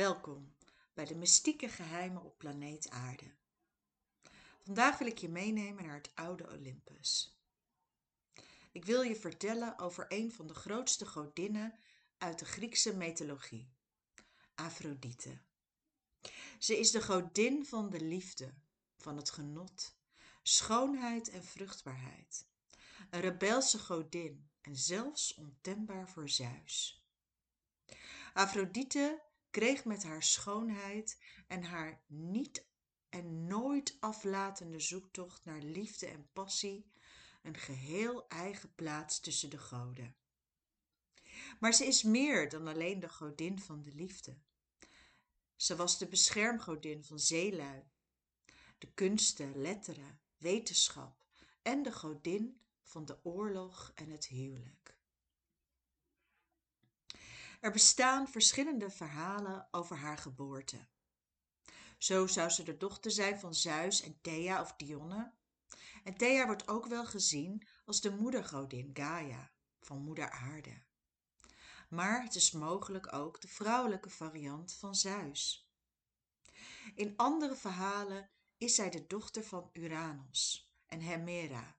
Welkom bij de mystieke geheimen op planeet Aarde. Vandaag wil ik je meenemen naar het oude Olympus. Ik wil je vertellen over een van de grootste godinnen uit de Griekse mythologie, Afrodite. Ze is de godin van de liefde, van het genot, schoonheid en vruchtbaarheid. Een rebelse godin en zelfs ontembaar voor Zeus. Afrodite kreeg met haar schoonheid en haar niet en nooit aflatende zoektocht naar liefde en passie een geheel eigen plaats tussen de goden. Maar ze is meer dan alleen de godin van de liefde. Ze was de beschermgodin van zeelui, de kunsten, letteren, wetenschap en de godin van de oorlog en het huwelijk. Er bestaan verschillende verhalen over haar geboorte. Zo zou ze de dochter zijn van Zeus en Thea of Dionne. En Thea wordt ook wel gezien als de moedergodin Gaia van moeder aarde. Maar het is mogelijk ook de vrouwelijke variant van Zeus. In andere verhalen is zij de dochter van Uranus en Hemera.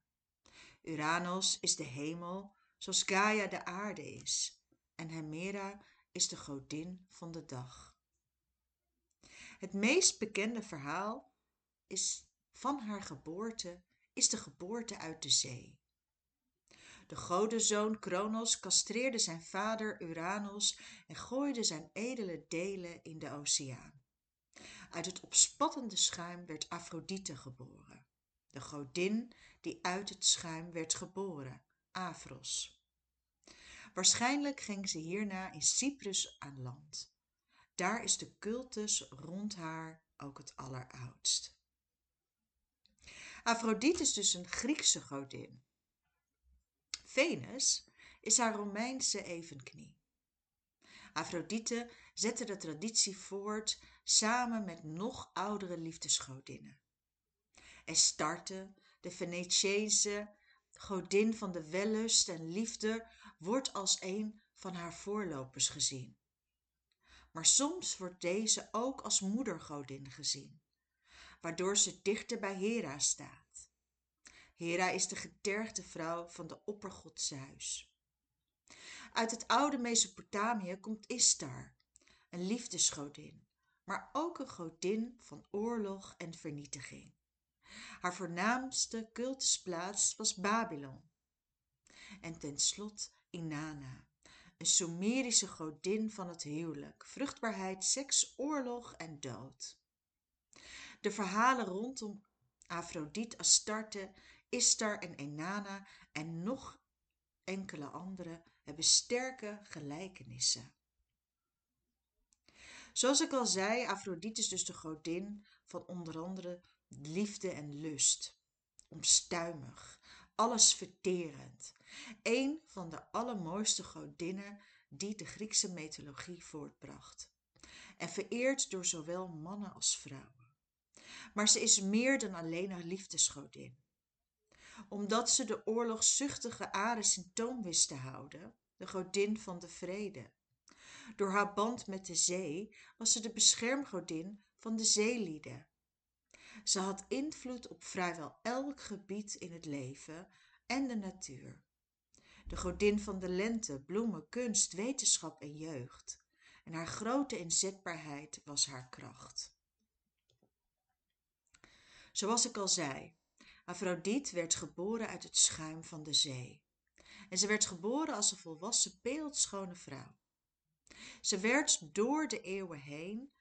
Uranus is de hemel zoals Gaia de aarde is en Hemera is de godin van de dag. Het meest bekende verhaal is van haar geboorte is de geboorte uit de zee. De godenzoon Kronos castreerde zijn vader Uranus en gooide zijn edele delen in de oceaan. Uit het opspattende schuim werd Afrodite geboren, de godin die uit het schuim werd geboren, Afros. Waarschijnlijk ging ze hierna in Cyprus aan land. Daar is de cultus rond haar ook het alleroudst. Afrodite is dus een Griekse godin. Venus is haar Romeinse evenknie. Afrodite zette de traditie voort samen met nog oudere liefdesgodinnen. Astarte, de Venetiënse godin van de wellust en liefde, wordt als een van haar voorlopers gezien. Maar soms wordt deze ook als moedergodin gezien, waardoor ze dichter bij Hera staat. Hera is de getergde vrouw van de oppergod Zeus. Uit het oude Mesopotamië komt Istar, een liefdesgodin, maar ook een godin van oorlog en vernietiging. Haar voornaamste cultusplaats was Babylon. En tenslotte Inanna, een Sumerische godin van het huwelijk, vruchtbaarheid, seks, oorlog en dood. De verhalen rondom Afrodite, Astarte, Istar en Inanna en nog enkele andere hebben sterke gelijkenissen. Zoals ik al zei, Afrodite is dus de godin van onder andere liefde en lust. Omstuimig, alles verterend. Een van de allermooiste godinnen die de Griekse mythologie voortbracht. En vereerd door zowel mannen als vrouwen. Maar ze is meer dan alleen een liefdesgodin. Omdat ze de oorlogszuchtige Ares in toom wist te houden, de godin van de vrede. Door haar band met de zee was ze de beschermgodin van de zeelieden ze had invloed op vrijwel elk gebied in het leven en de natuur. De godin van de lente, bloemen, kunst, wetenschap en jeugd. En haar grote inzetbaarheid was haar kracht. Zoals ik al zei, Afrodite werd geboren uit het schuim van de zee. En ze werd geboren als een volwassen beeldschone vrouw. Ze werd door de eeuwen heen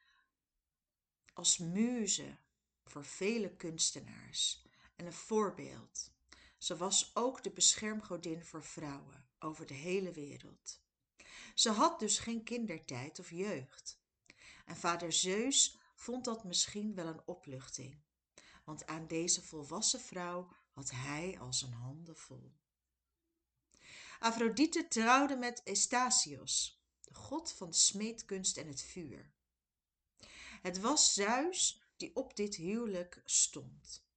als muze voor vele kunstenaars en een voorbeeld. Ze was ook de beschermgodin voor vrouwen over de hele wereld. Ze had dus geen kindertijd of jeugd. En vader Zeus vond dat misschien wel een opluchting, want aan deze volwassen vrouw had hij al zijn handen vol. Afrodite trouwde met Estasios, de god van de smeedkunst en het vuur. Het was Zeus die op dit huwelijk stond.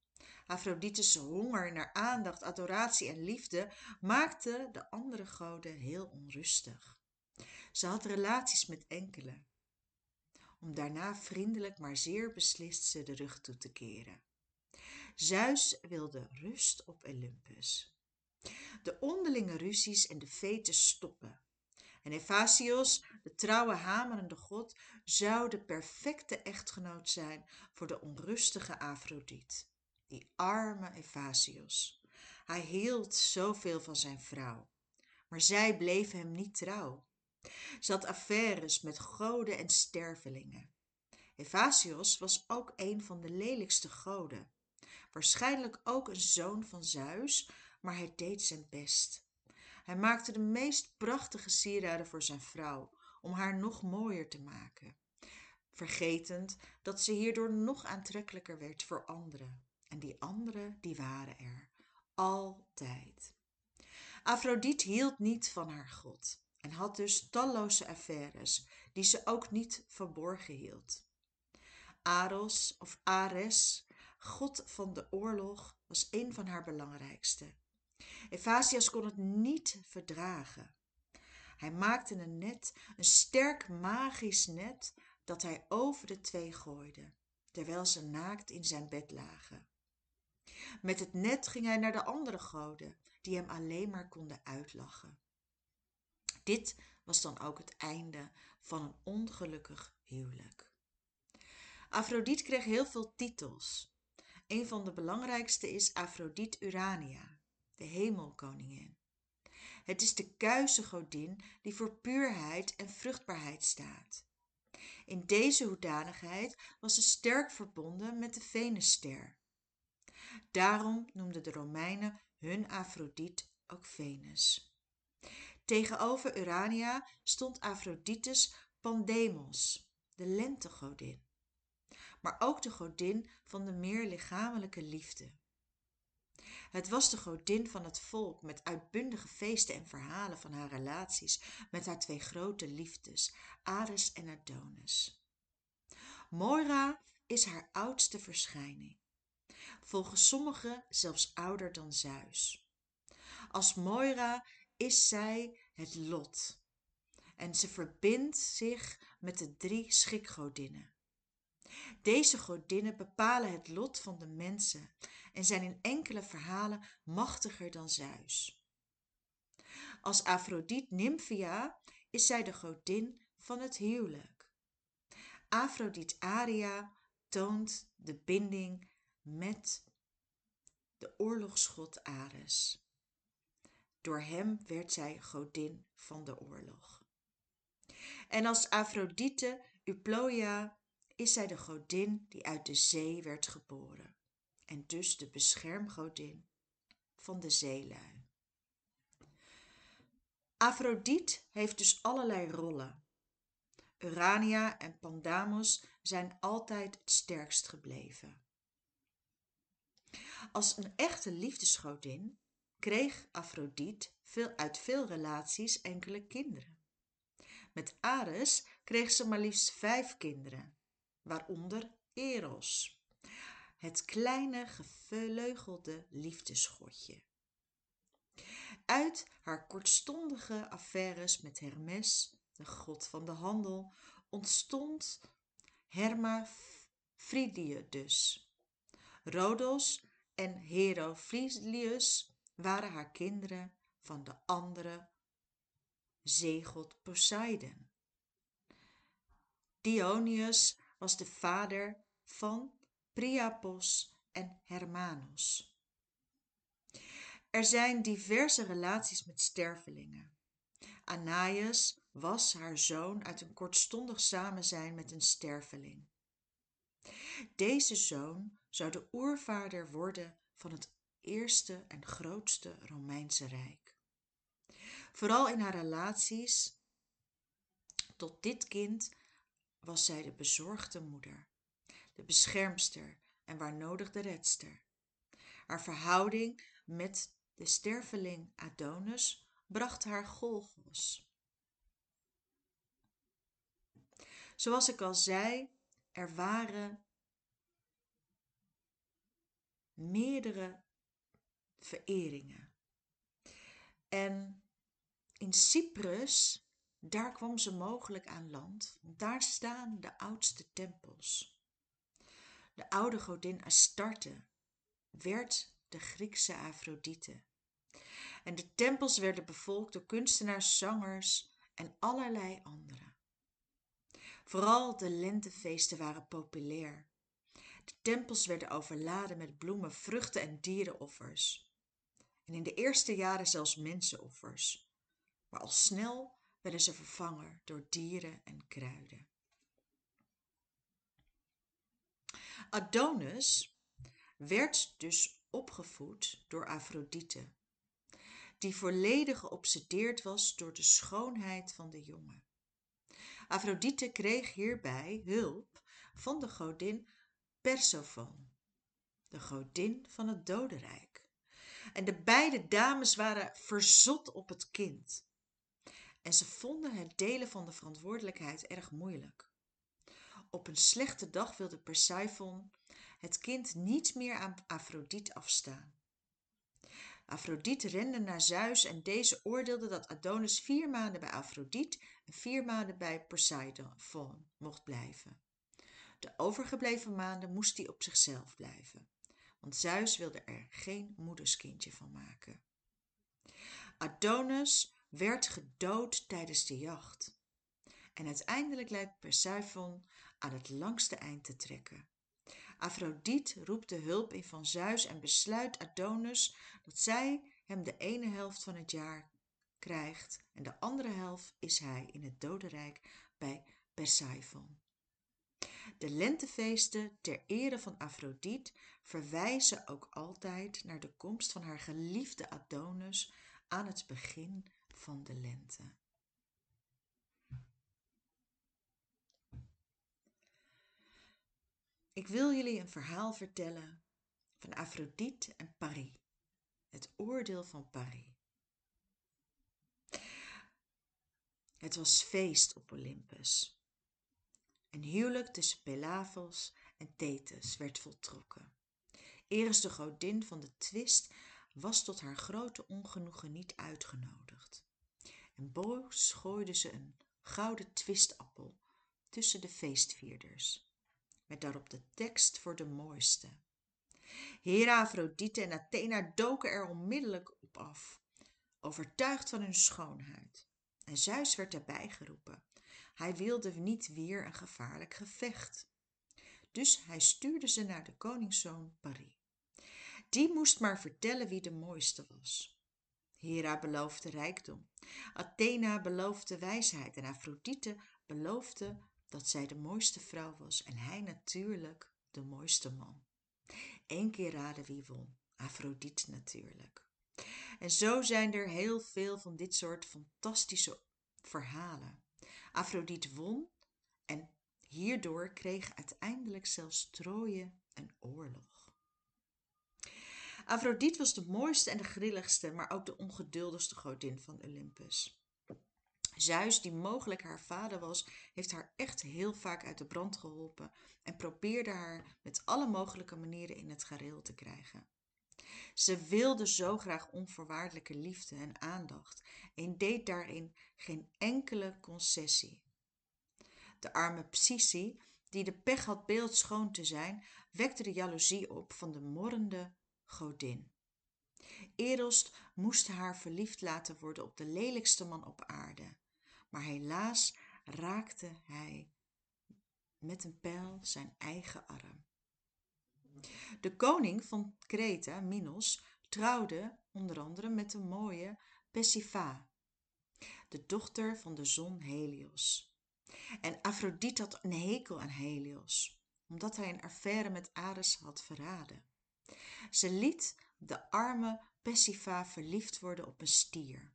Afrodite's honger naar aandacht, adoratie en liefde maakte de andere goden heel onrustig. Ze had relaties met enkele. om daarna vriendelijk maar zeer beslist ze de rug toe te keren. Zeus wilde rust op Olympus. De onderlinge ruzies en de veten stoppen. En Hephaestus, de trouwe hamerende god, zou de perfecte echtgenoot zijn voor de onrustige Afrodite. Die arme Hephaestus. Hij hield zoveel van zijn vrouw. Maar zij bleef hem niet trouw. Ze had affaires met goden en stervelingen. Hephaestus was ook een van de lelijkste goden. Waarschijnlijk ook een zoon van Zeus, maar hij deed zijn best. Hij maakte de meest prachtige sieraden voor zijn vrouw, om haar nog mooier te maken, vergetend dat ze hierdoor nog aantrekkelijker werd voor anderen. En die anderen, die waren er. Altijd. Afrodite hield niet van haar god en had dus talloze affaires die ze ook niet verborgen hield. Aros of Ares, god van de oorlog, was een van haar belangrijkste. Evasias kon het niet verdragen. Hij maakte een net, een sterk magisch net, dat hij over de twee gooide, terwijl ze naakt in zijn bed lagen. Met het net ging hij naar de andere goden, die hem alleen maar konden uitlachen. Dit was dan ook het einde van een ongelukkig huwelijk. Afrodite kreeg heel veel titels. Een van de belangrijkste is Afrodite Urania, de hemelkoningin. Het is de kuise godin die voor puurheid en vruchtbaarheid staat. In deze hoedanigheid was ze sterk verbonden met de Venusster. Daarom noemden de Romeinen hun Afrodite ook Venus. Tegenover Urania stond Aphrodite's Pandemos, de lentegodin, maar ook de godin van de meer lichamelijke liefde. Het was de godin van het volk met uitbundige feesten en verhalen van haar relaties met haar twee grote liefdes, Ares en Adonis. Moira is haar oudste verschijning. Volgens sommigen zelfs ouder dan Zeus. Als Moira is zij het lot en ze verbindt zich met de drie schikgodinnen. Deze godinnen bepalen het lot van de mensen en zijn in enkele verhalen machtiger dan Zeus. Als Afrodite Nymphia is zij de godin van het huwelijk. Afrodite Aria toont de binding met de oorlogsgod Ares. Door hem werd zij godin van de oorlog. En als Afrodite Uploia is zij de godin die uit de zee werd geboren en dus de beschermgodin van de zeelui. Afrodite heeft dus allerlei rollen. Urania en Pandamos zijn altijd het sterkst gebleven. Als een echte liefdesgodin kreeg Afrodite veel, uit veel relaties enkele kinderen. Met Ares kreeg ze maar liefst vijf kinderen, waaronder Eros, het kleine gevleugelde liefdesgodje. Uit haar kortstondige affaires met Hermes, de god van de handel, ontstond dus. Rhodos en Herophilius waren haar kinderen van de andere zeegod Poseidon. Dionysus was de vader van Priapos en Hermanos. Er zijn diverse relaties met stervelingen. Anaias was haar zoon uit een kortstondig samenzijn met een sterveling. Deze zoon zou de oervader worden van het eerste en grootste Romeinse Rijk. Vooral in haar relaties tot dit kind was zij de bezorgde moeder, de beschermster en waar nodig de redster. Haar verhouding met de sterveling Adonis bracht haar golgos. Zoals ik al zei, er waren meerdere vereringen. En in Cyprus daar kwam ze mogelijk aan land, daar staan de oudste tempels. De oude godin Astarte werd de Griekse Afrodite. En de tempels werden bevolkt door kunstenaars, zangers en allerlei anderen. Vooral de lentefeesten waren populair. De tempels werden overladen met bloemen, vruchten en dierenoffers. En in de eerste jaren zelfs mensenoffers. Maar al snel werden ze vervangen door dieren en kruiden. Adonis werd dus opgevoed door Afrodite, die volledig geobsedeerd was door de schoonheid van de jongen. Afrodite kreeg hierbij hulp van de godin Persephone, de godin van het dodenrijk. En de beide dames waren verzot op het kind. En ze vonden het delen van de verantwoordelijkheid erg moeilijk. Op een slechte dag wilde Persephone het kind niet meer aan Afrodite afstaan. Afrodite rende naar Zeus en deze oordeelde dat Adonis vier maanden bij Afrodite en vier maanden bij Poseidon mocht blijven. De overgebleven maanden moest hij op zichzelf blijven, want Zeus wilde er geen moederskindje van maken. Adonis werd gedood tijdens de jacht. En uiteindelijk lijkt Persephone aan het langste eind te trekken. Afrodite roept de hulp in van Zeus en besluit Adonis dat zij hem de ene helft van het jaar krijgt en de andere helft is hij in het dodenrijk bij Persephone. De lentefeesten ter ere van Afrodite verwijzen ook altijd naar de komst van haar geliefde Adonis aan het begin van de lente. Ik wil jullie een verhaal vertellen van Afrodite en Paris, het oordeel van Paris. Het was feest op Olympus. Een huwelijk tussen Pelavos en Thetis werd voltrokken. Eris de godin van de twist was tot haar grote ongenoegen niet uitgenodigd. En boos gooide ze een gouden twistappel tussen de feestvierders met daarop de tekst voor de mooiste. Hera, Afrodite en Athena doken er onmiddellijk op af, overtuigd van hun schoonheid. En Zeus werd erbij geroepen. Hij wilde niet weer een gevaarlijk gevecht. Dus hij stuurde ze naar de koningszoon Paris. Die moest maar vertellen wie de mooiste was. Hera beloofde rijkdom, Athena beloofde wijsheid en Afrodite beloofde dat zij de mooiste vrouw was en hij natuurlijk de mooiste man. Eén keer raden wie won. Afrodite natuurlijk. En zo zijn er heel veel van dit soort fantastische verhalen. Afrodite won en hierdoor kreeg uiteindelijk zelfs Troje een oorlog. Afrodite was de mooiste en de grilligste, maar ook de ongeduldigste godin van Olympus. Zeus, die mogelijk haar vader was, heeft haar echt heel vaak uit de brand geholpen en probeerde haar met alle mogelijke manieren in het gareel te krijgen. Ze wilde zo graag onvoorwaardelijke liefde en aandacht en deed daarin geen enkele concessie. De arme Psyche, die de pech had beeldschoon te zijn, wekte de jaloezie op van de morrende godin. Eros moest haar verliefd laten worden op de lelijkste man op aarde maar helaas raakte hij met een pijl zijn eigen arm. De koning van Kreta, Minos, trouwde onder andere met de mooie Pessifa, de dochter van de zon Helios. En Afrodite had een hekel aan Helios, omdat hij een affaire met Ares had verraden. Ze liet de arme Pessifa verliefd worden op een stier.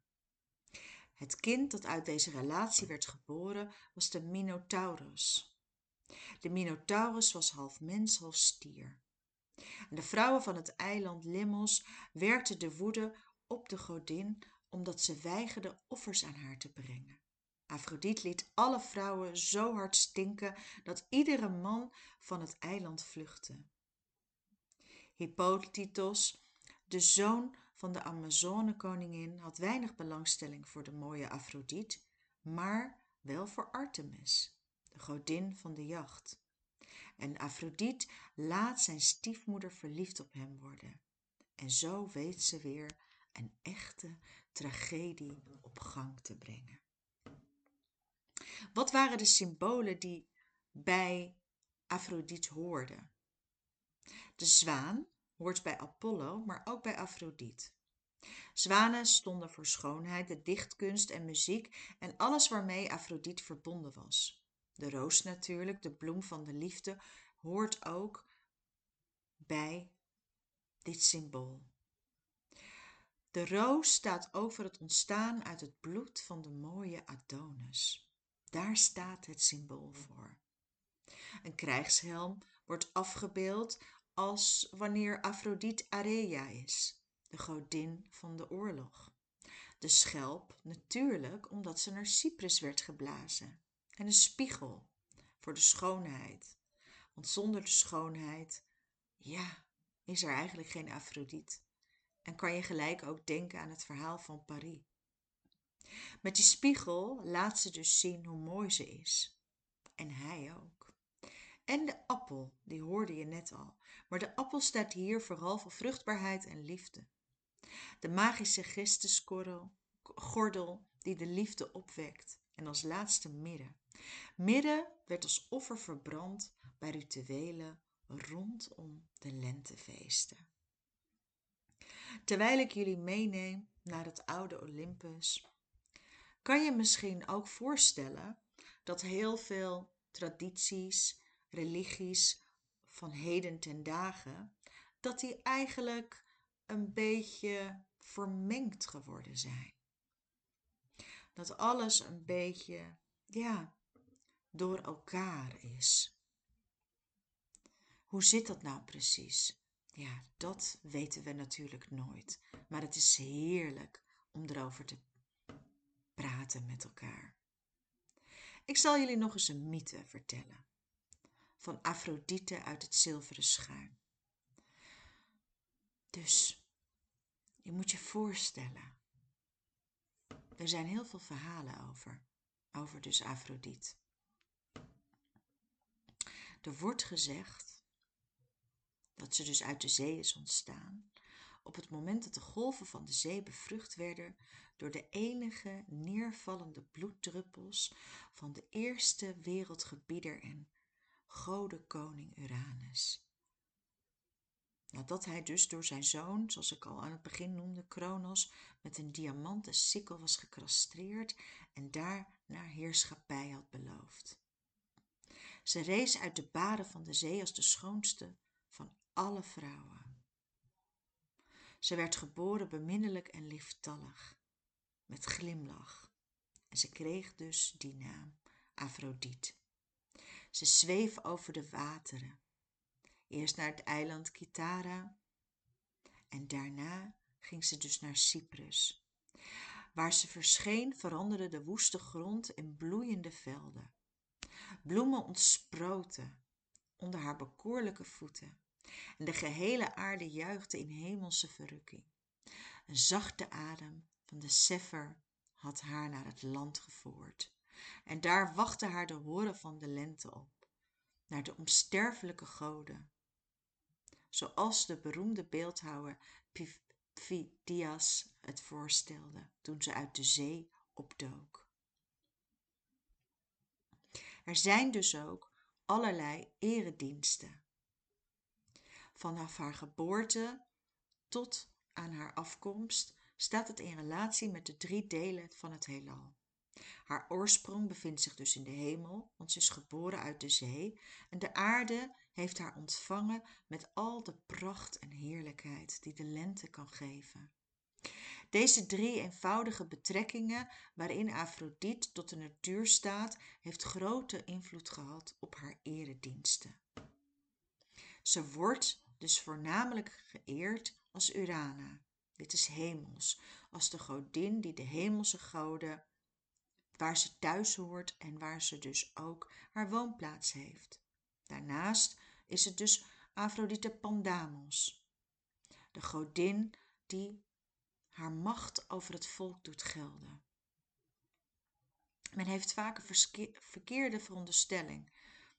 Het kind dat uit deze relatie werd geboren was de Minotaurus. De Minotaurus was half mens, half stier. De vrouwen van het eiland Lemnos werkten de woede op de godin omdat ze weigerde offers aan haar te brengen. Afrodite liet alle vrouwen zo hard stinken dat iedere man van het eiland vluchtte. Hippolytos, de zoon van de Amazonekoningin had weinig belangstelling voor de mooie Afrodite, maar wel voor Artemis, de godin van de jacht. En Afrodite laat zijn stiefmoeder verliefd op hem worden. En zo weet ze weer een echte tragedie op gang te brengen. Wat waren de symbolen die bij Afrodite hoorden? De zwaan hoort bij Apollo, maar ook bij Afrodite. Zwanen stonden voor schoonheid, de dichtkunst en muziek en alles waarmee Afrodite verbonden was. De roos natuurlijk, de bloem van de liefde, hoort ook bij dit symbool. De roos staat over het ontstaan uit het bloed van de mooie Adonis. Daar staat het symbool voor. Een krijgshelm wordt afgebeeld als wanneer Afrodite Areia is, de godin van de oorlog. De schelp natuurlijk omdat ze naar Cyprus werd geblazen. En een spiegel voor de schoonheid. Want zonder de schoonheid, ja, is er eigenlijk geen Afrodite. En kan je gelijk ook denken aan het verhaal van Paris. Met die spiegel laat ze dus zien hoe mooi ze is. En hij ook. En de appel, die hoorde je net al. Maar de appel staat hier vooral voor vruchtbaarheid en liefde. De magische gordel die de liefde opwekt. En als laatste mirre. Mirre werd als offer verbrand bij rituelen rondom de lentefeesten. Terwijl ik jullie meeneem naar het oude Olympus, kan je misschien ook voorstellen dat heel veel tradities, religies van heden ten dagen, dat die eigenlijk een beetje vermengd geworden zijn. Dat alles een beetje, ja, door elkaar is. Hoe zit dat nou precies? Ja, dat weten we natuurlijk nooit. Maar het is heerlijk om erover te praten met elkaar. Ik zal jullie nog eens een mythe vertellen. Van Afrodite uit het zilveren schuim. Dus, je moet je voorstellen. Er zijn heel veel verhalen over. Over dus Afrodite. Er wordt gezegd dat ze dus uit de zee is ontstaan op het moment dat de golven van de zee bevrucht werden door de enige neervallende bloeddruppels van de eerste wereldgebieder en godenkoning Uranus. Nadat hij dus door zijn zoon, zoals ik al aan het begin noemde, Kronos, met een diamanten sikkel was gecastreerd en daar naar heerschappij had beloofd. Ze rees uit de baren van de zee als de schoonste van alle vrouwen. Ze werd geboren beminnelijk en lieftallig, met glimlach, en ze kreeg dus die naam Afrodite. Ze zweef over de wateren, eerst naar het eiland Kitara en daarna ging ze dus naar Cyprus. Waar ze verscheen veranderde de woeste grond in bloeiende velden. Bloemen ontsproten onder haar bekoorlijke voeten en de gehele aarde juichte in hemelse verrukking. Een zachte adem van de Sefer had haar naar het land gevoerd. En daar wachtte haar de horen van de lente op, naar de onsterfelijke goden. Zoals de beroemde beeldhouwer Phidias het voorstelde toen ze uit de zee opdook. Er zijn dus ook allerlei erediensten. Vanaf haar geboorte tot aan haar afkomst staat het in relatie met de drie delen van het heelal. Haar oorsprong bevindt zich dus in de hemel, want ze is geboren uit de zee en de aarde heeft haar ontvangen met al de pracht en heerlijkheid die de lente kan geven. Deze drie eenvoudige betrekkingen waarin Afrodite tot de natuur staat, heeft grote invloed gehad op haar erediensten. Ze wordt dus voornamelijk geëerd als Urana. Dit is hemels, als de godin die de hemelse goden, waar ze thuis hoort en waar ze dus ook haar woonplaats heeft. Daarnaast is het dus Afrodite Pandamos, de godin die haar macht over het volk doet gelden. Men heeft vaak een verkeerde veronderstelling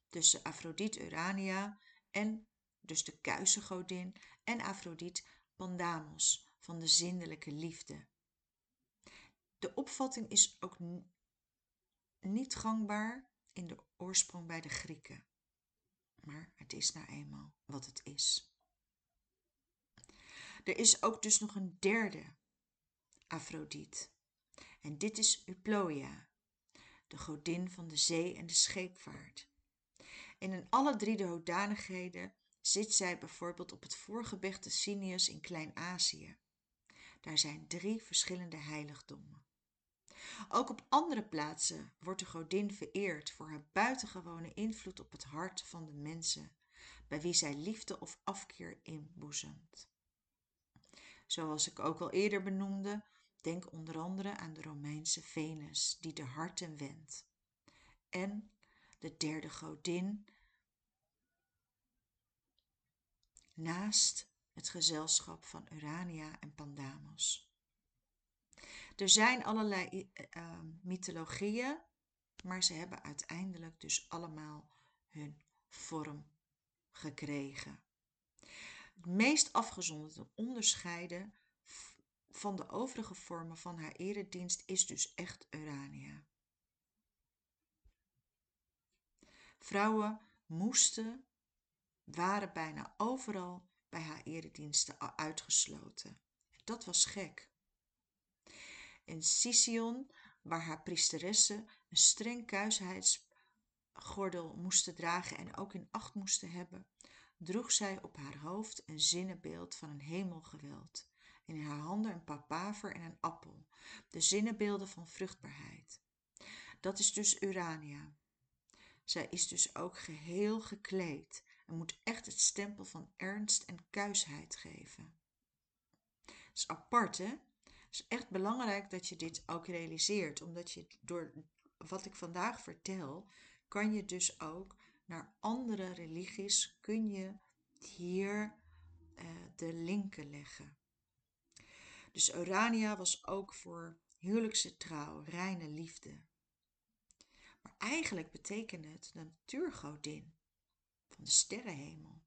tussen Afrodite Urania en dus de kuise godin en Afrodite Pandamos van de zindelijke liefde. De opvatting is ook niet gangbaar in de oorsprong bij de Grieken. Maar het is nou eenmaal wat het is. Er is ook dus nog een derde Afrodite. En dit is Uploia, de godin van de zee en de scheepvaart. En in alle drie de hoedanigheden zit zij bijvoorbeeld op het voorgebergte Sinius in Klein-Azië. Daar zijn drie verschillende heiligdommen. Ook op andere plaatsen wordt de godin vereerd voor haar buitengewone invloed op het hart van de mensen, bij wie zij liefde of afkeer inboezemt. Zoals ik ook al eerder benoemde, denk onder andere aan de Romeinse Venus, die de harten wendt. En de derde godin, naast het gezelschap van Urania en Pandamos. Er zijn allerlei uh, mythologieën, maar ze hebben uiteindelijk dus allemaal hun vorm gekregen. Het meest afgezonderde onderscheiden van de overige vormen van haar eredienst is dus echt Urania. Vrouwen moesten, waren bijna overal bij haar erediensten uitgesloten. Dat was gek. In Sicyon, waar haar priesteressen een streng kuisheidsgordel moesten dragen en ook in acht moesten hebben, droeg zij op haar hoofd een zinnenbeeld van een hemelgeweld in haar handen een papaver en een appel, de zinnenbeelden van vruchtbaarheid. Dat is dus Urania. Zij is dus ook geheel gekleed en moet echt het stempel van ernst en kuisheid geven. Dat is apart, hè? Het is echt belangrijk dat je dit ook realiseert, omdat je door wat ik vandaag vertel, kan je dus ook naar andere religies, kun je hier uh, de linken leggen. Dus Urania was ook voor huwelijkse trouw, reine liefde. Maar eigenlijk betekende het de natuurgodin van de sterrenhemel,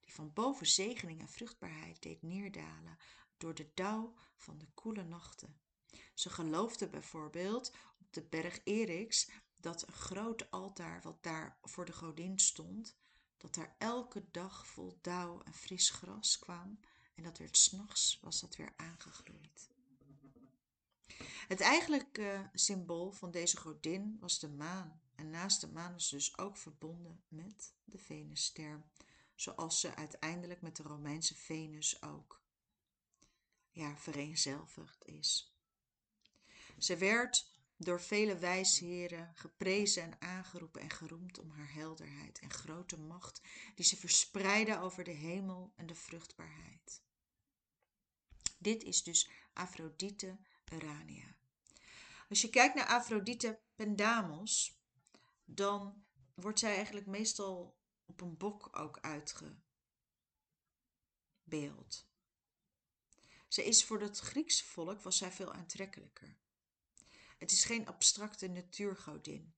die van boven zegening en vruchtbaarheid deed neerdalen door de dauw van de koele nachten. Ze geloofde bijvoorbeeld op de berg Eriks dat een groot altaar wat daar voor de godin stond, dat daar elke dag vol dauw en fris gras kwam en dat werd s'nachts was dat weer aangegroeid. Het eigenlijke symbool van deze godin was de maan. En naast de maan was ze dus ook verbonden met de Venusster, zoals ze uiteindelijk met de Romeinse Venus ook ja, vereenzelvigd is. Ze werd door vele wijsheren geprezen en aangeroepen en geroemd om haar helderheid en grote macht, die ze verspreidde over de hemel en de vruchtbaarheid. Dit is dus Aphrodite Urania. Als je kijkt naar Aphrodite Pendamos, dan wordt zij eigenlijk meestal op een bok ook uitgebeeld. Ze is voor het Griekse volk was zij veel aantrekkelijker. Het is geen abstracte natuurgodin,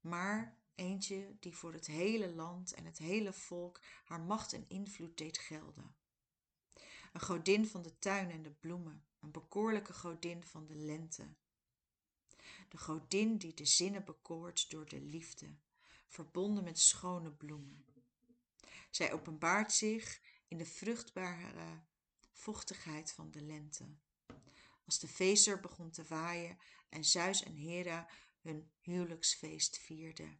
maar eentje die voor het hele land en het hele volk haar macht en invloed deed gelden. Een godin van de tuin en de bloemen, een bekoorlijke godin van de lente. De godin die de zinnen bekoort door de liefde, verbonden met schone bloemen. Zij openbaart zich in de vruchtbare vochtigheid van de lente. Als de feester begon te waaien en Zeus en Hera hun huwelijksfeest vierden.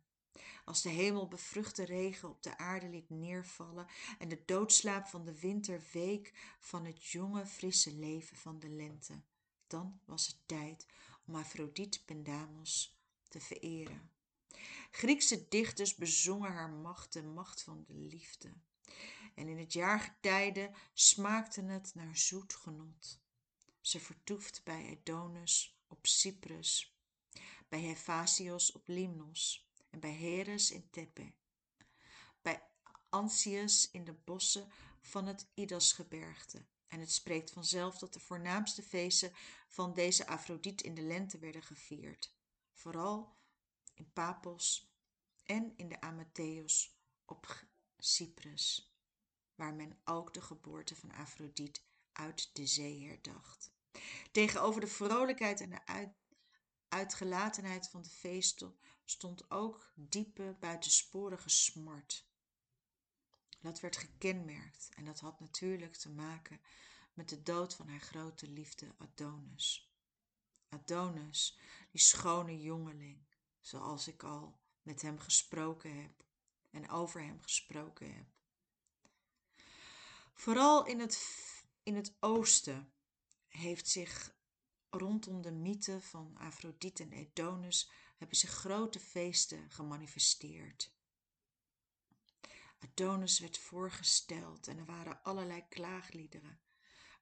Als de hemel bevruchte regen op de aarde liet neervallen en de doodslaap van de winter week van het jonge, frisse leven van de lente, dan was het tijd om Afrodite Pendamos te vereren. Griekse dichters bezongen haar macht, de macht van de liefde. En in het jaargetijde smaakte het naar zoet genot. Ze vertoeft bij Adonis op Cyprus, bij Hephaestos op Limnos en bij Heres in Tepe, bij Antius in de bossen van het Idasgebergte En het spreekt vanzelf dat de voornaamste feesten van deze Afrodite in de lente werden gevierd. Vooral in Papos en in de Amatheos op Cyprus, waar men ook de geboorte van Afrodite uit de zee herdacht. Tegenover de vrolijkheid en de uitgelatenheid van de feesten stond ook diepe, buitensporige smart. Dat werd gekenmerkt en dat had natuurlijk te maken met de dood van haar grote liefde Adonis. Adonis, die schone jongeling, zoals ik al met hem gesproken heb en over hem gesproken heb. Vooral in het, in het oosten heeft zich rondom de mythe van Afrodite en Adonis hebben zich grote feesten gemanifesteerd. Adonis werd voorgesteld en er waren allerlei klaagliederen.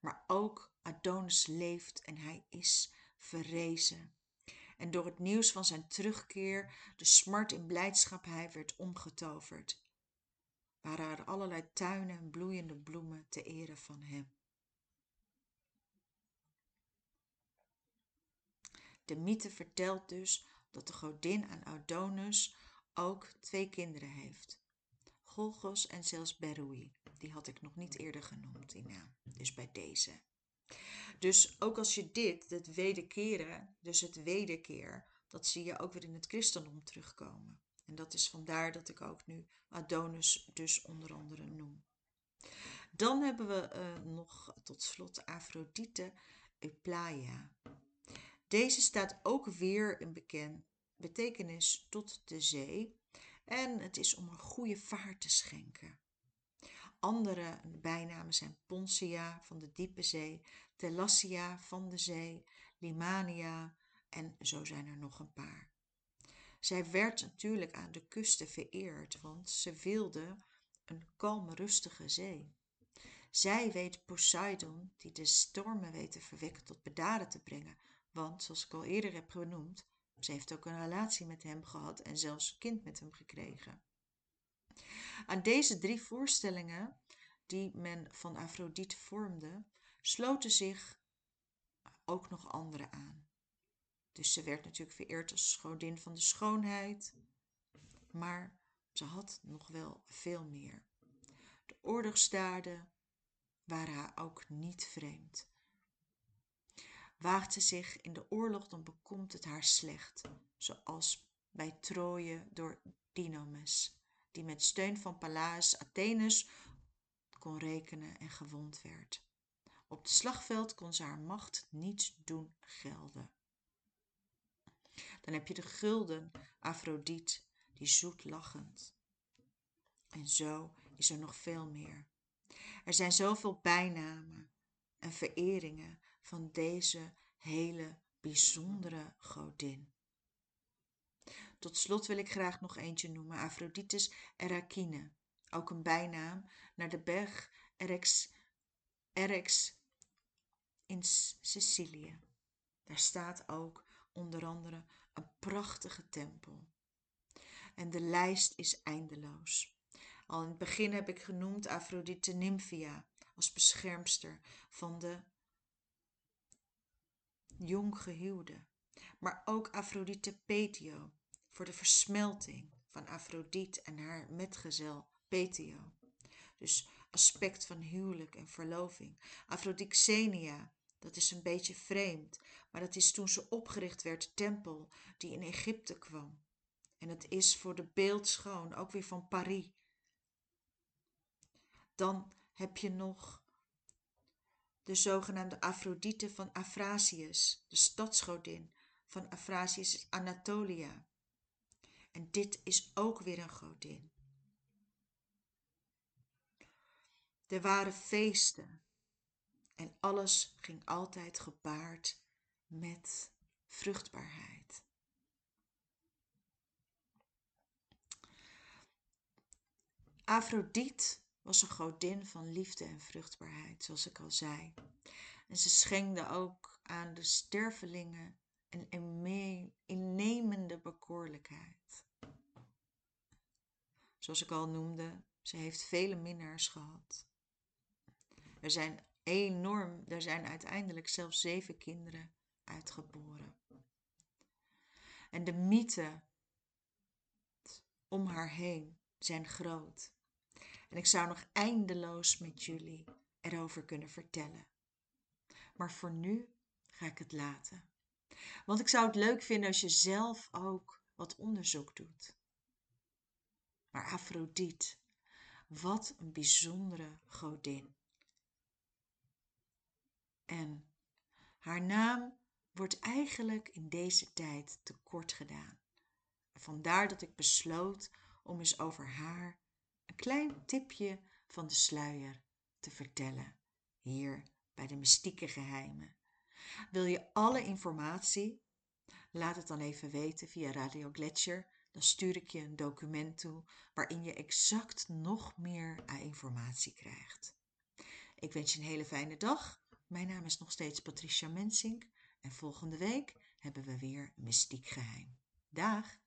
Maar ook Adonis leeft en hij is verrezen. En door het nieuws van zijn terugkeer, de smart in blijdschap, hij werd omgetoverd. Waren er allerlei tuinen en bloeiende bloemen te ere van hem. De mythe vertelt dus dat de godin aan Adonis ook twee kinderen heeft. Golgos en zelfs Berui. Die had ik nog niet eerder genoemd, die naam. Dus bij deze. Dus ook als je dit, het wederkeren, dus het wederkeer, dat zie je ook weer in het christendom terugkomen. En dat is vandaar dat ik ook nu Adonis dus onder andere noem. Dan hebben we uh, nog tot slot Afrodite Euplaia. Deze staat ook weer in bekend betekenis tot de zee en het is om een goede vaart te schenken. Andere bijnamen zijn Poncia van de diepe zee, Telassia van de zee, Limania en zo zijn er nog een paar. Zij werd natuurlijk aan de kusten vereerd, want ze wilde een kalme, rustige zee. Zij weet Poseidon, die de stormen weet te verwekken tot bedaren te brengen, want, zoals ik al eerder heb genoemd, ze heeft ook een relatie met hem gehad en zelfs een kind met hem gekregen. Aan deze drie voorstellingen die men van Afrodite vormde, sloten zich ook nog andere aan. Dus ze werd natuurlijk vereerd als godin van de schoonheid, maar ze had nog wel veel meer. De oorlogsdaden waren haar ook niet vreemd. Waagt ze zich in de oorlog, dan bekomt het haar slecht, zoals bij Troje door Dinomes, die met steun van Pallas Athenus kon rekenen en gewond werd. Op het slagveld kon ze haar macht niet doen gelden. Dan heb je de gulden Afrodite, die zoet lachend. En zo is er nog veel meer. Er zijn zoveel bijnamen en vereringen van deze hele bijzondere godin. Tot slot wil ik graag nog eentje noemen, Aphrodite's Erakine, ook een bijnaam naar de berg Erex, Erex in Sicilië. Daar staat ook onder andere een prachtige tempel. En de lijst is eindeloos. Al in het begin heb ik genoemd Aphrodite Nymphia als beschermster van de jonggehuwde, maar ook Aphrodite Petio voor de versmelting van Aphrodite en haar metgezel Petio. Dus aspect van huwelijk en verloving. Aphrodixenia, dat is een beetje vreemd, maar dat is toen ze opgericht werd, de tempel die in Egypte kwam. En het is voor de beeldschoon, ook weer van Paris. Dan heb je nog de zogenaamde Afrodite van Afrasius, de stadsgodin van Afrasius Anatolia. En dit is ook weer een godin. Er waren feesten en alles ging altijd gepaard met vruchtbaarheid. Afrodite was een godin van liefde en vruchtbaarheid, zoals ik al zei. En ze schenkte ook aan de stervelingen een innemende bekoorlijkheid. Zoals ik al noemde, ze heeft vele minnaars gehad. Er zijn enorm. Er zijn uiteindelijk zelfs zeven kinderen uitgeboren. En de mythen om haar heen zijn groot. En ik zou nog eindeloos met jullie erover kunnen vertellen. Maar voor nu ga ik het laten. Want ik zou het leuk vinden als je zelf ook wat onderzoek doet. Maar Afrodite, wat een bijzondere godin. En haar naam wordt eigenlijk in deze tijd tekort gedaan. Vandaar dat ik besloot om eens over haar een klein tipje van de sluier te vertellen, hier bij de mystieke geheimen. Wil je alle informatie? Laat het dan even weten via Radio Gletscher. Dan stuur ik je een document toe waarin je exact nog meer informatie krijgt. Ik wens je een hele fijne dag. Mijn naam is nog steeds Patricia Mensink en volgende week hebben we weer mystiek geheim. Dag!